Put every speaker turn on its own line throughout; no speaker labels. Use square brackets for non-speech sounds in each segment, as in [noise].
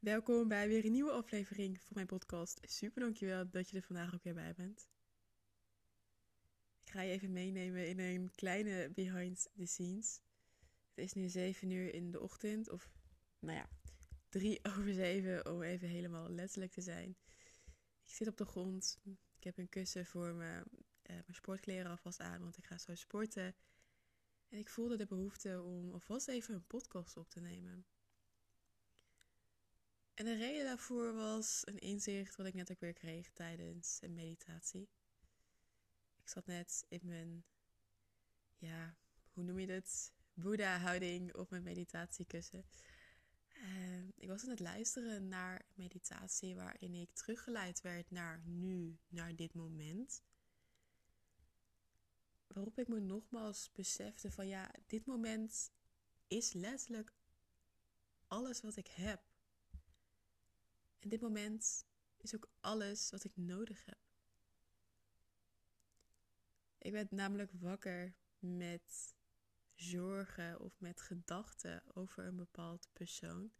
Welkom bij weer een nieuwe aflevering van mijn podcast. Super dankjewel dat je er vandaag ook weer bij bent. Ik ga je even meenemen in een kleine behind the scenes. Het is nu 7 uur in de ochtend, of nou ja, 3 [laughs] over 7 om even helemaal letterlijk te zijn. Ik zit op de grond, ik heb een kussen voor me, uh, mijn sportkleren alvast aan, want ik ga zo sporten. En ik voelde de behoefte om alvast even een podcast op te nemen. En de reden daarvoor was een inzicht wat ik net ook weer kreeg tijdens een meditatie. Ik zat net in mijn, ja, hoe noem je het? Boeddha-houding op mijn meditatiekussen. En ik was aan het luisteren naar meditatie waarin ik teruggeleid werd naar nu, naar dit moment. Waarop ik me nogmaals besefte van ja, dit moment is letterlijk alles wat ik heb. En dit moment is ook alles wat ik nodig heb. Ik werd namelijk wakker met zorgen of met gedachten over een bepaald persoon.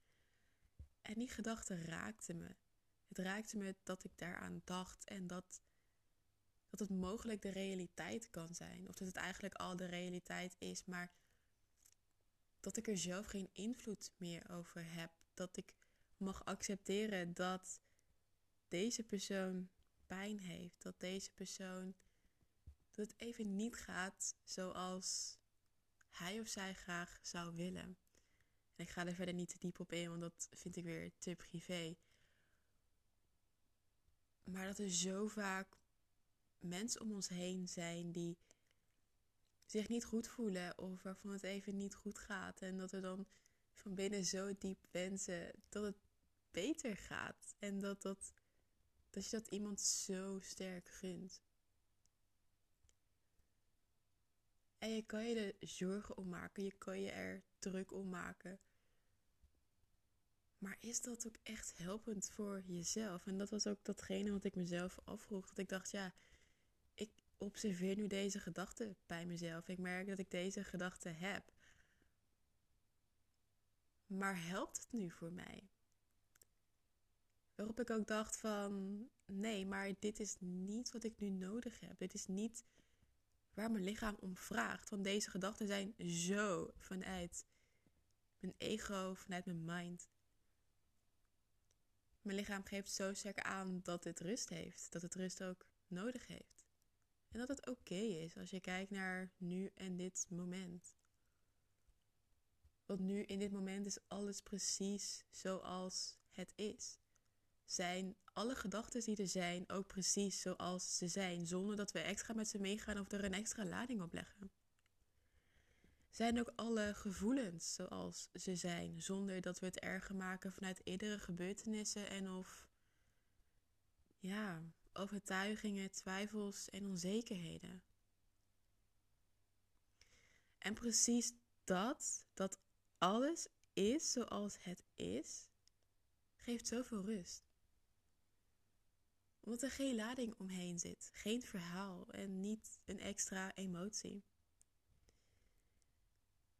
En die gedachte raakte me. Het raakte me dat ik daaraan dacht en dat, dat het mogelijk de realiteit kan zijn. Of dat het eigenlijk al de realiteit is, maar dat ik er zelf geen invloed meer over heb. Dat ik mag accepteren dat deze persoon pijn heeft. Dat deze persoon. dat het even niet gaat zoals hij of zij graag zou willen. En ik ga er verder niet te diep op in, want dat vind ik weer te privé. Maar dat er zo vaak mensen om ons heen zijn die zich niet goed voelen of waarvan het even niet goed gaat. En dat we dan van binnen zo diep wensen dat het beter gaat. En dat, dat, dat je dat iemand zo sterk gunt. En je kan je er zorgen om maken, je kan je er druk om maken. Maar is dat ook echt helpend voor jezelf? En dat was ook datgene wat ik mezelf afvroeg. Dat ik dacht, ja, ik observeer nu deze gedachten bij mezelf. Ik merk dat ik deze gedachten heb. Maar helpt het nu voor mij? Waarop ik ook dacht van, nee, maar dit is niet wat ik nu nodig heb. Dit is niet waar mijn lichaam om vraagt. Want deze gedachten zijn zo vanuit mijn ego, vanuit mijn mind. Mijn lichaam geeft zo sterk aan dat het rust heeft. Dat het rust ook nodig heeft. En dat het oké is als je kijkt naar nu en dit moment. Want nu in dit moment is alles precies zoals het is zijn alle gedachten die er zijn ook precies zoals ze zijn, zonder dat we extra met ze meegaan of er een extra lading op leggen. Zijn ook alle gevoelens zoals ze zijn, zonder dat we het erger maken vanuit eerdere gebeurtenissen en of ja, overtuigingen, twijfels en onzekerheden. En precies dat, dat alles is zoals het is, geeft zoveel rust omdat er geen lading omheen zit, geen verhaal en niet een extra emotie.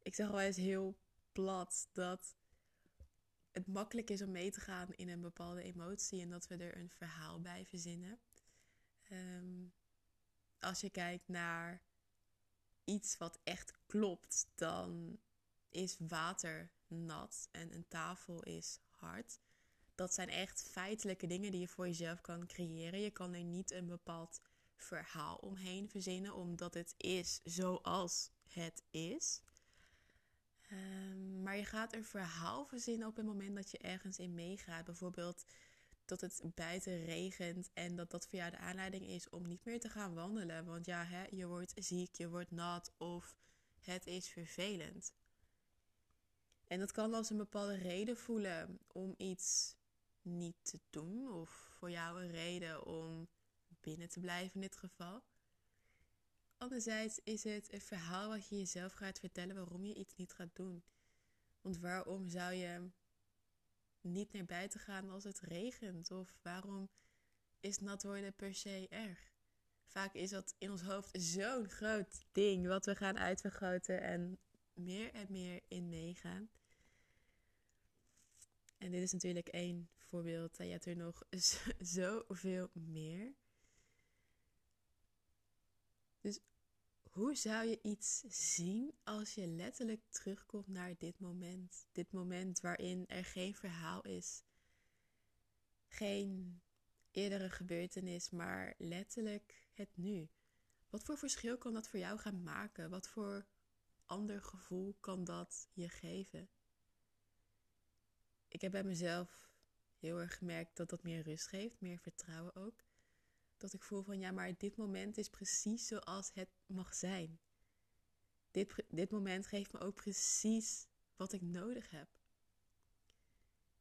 Ik zeg wel eens heel plat dat het makkelijk is om mee te gaan in een bepaalde emotie en dat we er een verhaal bij verzinnen. Ehm, als je kijkt naar iets wat echt klopt, dan is water nat en een tafel is hard dat zijn echt feitelijke dingen die je voor jezelf kan creëren. Je kan er niet een bepaald verhaal omheen verzinnen, omdat het is zoals het is. Ehm, maar je gaat een verhaal verzinnen op het moment dat je ergens in meegaat. Bijvoorbeeld dat het buiten regent en dat dat voor jou de aanleiding is om niet meer te gaan wandelen. Want ja, hè, je wordt ziek, je wordt nat of het is vervelend. En dat kan als een bepaalde reden voelen om iets niet te doen of voor jou een reden om binnen te blijven in dit geval. Anderzijds is het een verhaal wat je jezelf gaat vertellen waarom je iets niet gaat doen. Want waarom zou je niet naar buiten gaan als het regent? Of waarom is nat worden per se erg? Vaak is dat in ons hoofd zo'n groot ding wat we gaan uitvergroten en meer en meer in meegaan. En dit is natuurlijk één voorbeeld. En je hebt er nog [laughs] zoveel meer. Dus hoe zou je iets zien als je letterlijk terugkomt naar dit moment? Dit moment waarin er geen verhaal is. Geen eerdere gebeurtenis, maar letterlijk het nu. Wat voor verschil kan dat voor jou gaan maken? Wat voor ander gevoel kan dat je geven? Ik heb bij mezelf heel erg gemerkt dat dat meer rust geeft, meer vertrouwen ook. Dat ik voel van ja, maar dit moment is precies zoals het mag zijn. Dit, dit moment geeft me ook precies wat ik nodig heb.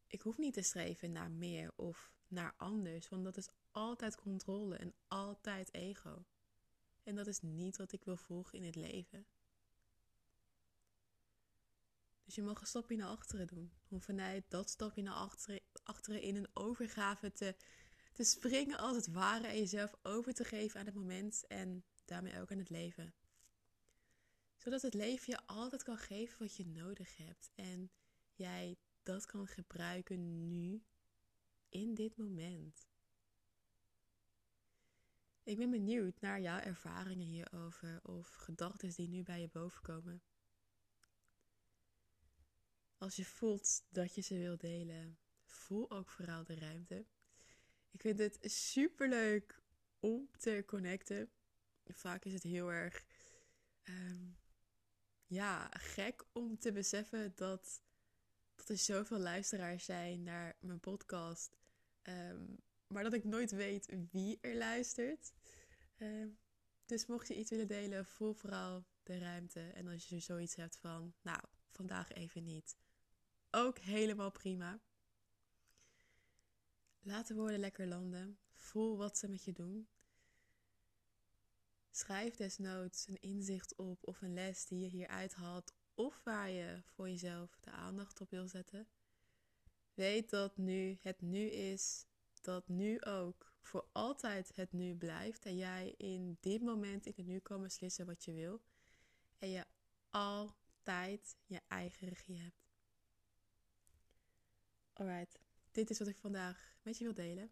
Ik hoef niet te streven naar meer of naar anders, want dat is altijd controle en altijd ego. En dat is niet wat ik wil volgen in het leven. Dus je mag een stapje naar achteren doen. Om vanuit dat stapje naar achteren, achteren in een overgave te, te springen als het ware. En jezelf over te geven aan het moment en daarmee ook aan het leven. Zodat het leven je altijd kan geven wat je nodig hebt. En jij dat kan gebruiken nu, in dit moment. Ik ben benieuwd naar jouw ervaringen hierover of gedachten die nu bij je bovenkomen. Als je voelt dat je ze wilt delen, voel ook vooral de ruimte. Ik vind het super leuk om te connecten. Vaak is het heel erg ehm, ja, gek om te beseffen dat, dat er zoveel luisteraars zijn naar mijn podcast. Ehm, maar dat ik nooit weet wie er luistert. Ehm, dus mocht je iets willen delen, voel vooral de ruimte. En als je zoiets hebt van, nou, vandaag even niet. Ook helemaal prima. Laat de woorden lekker landen. Voel wat ze met je doen. Schrijf desnoods een inzicht op of een les die je hieruit haalt of waar je voor jezelf de aandacht op wil zetten. Weet dat nu het nu is, dat nu ook voor altijd het nu blijft en jij in dit moment in het nu kan beslissen wat je wil en je altijd je eigen regie hebt. Alright, dit is wat ik vandaag met je wil delen.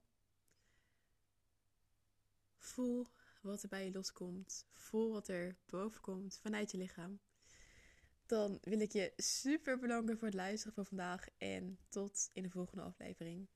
Voel wat er bij je loskomt. Voel wat er boven komt vanuit je lichaam. Dan wil ik je super bedanken voor het luisteren van vandaag en tot in de volgende aflevering.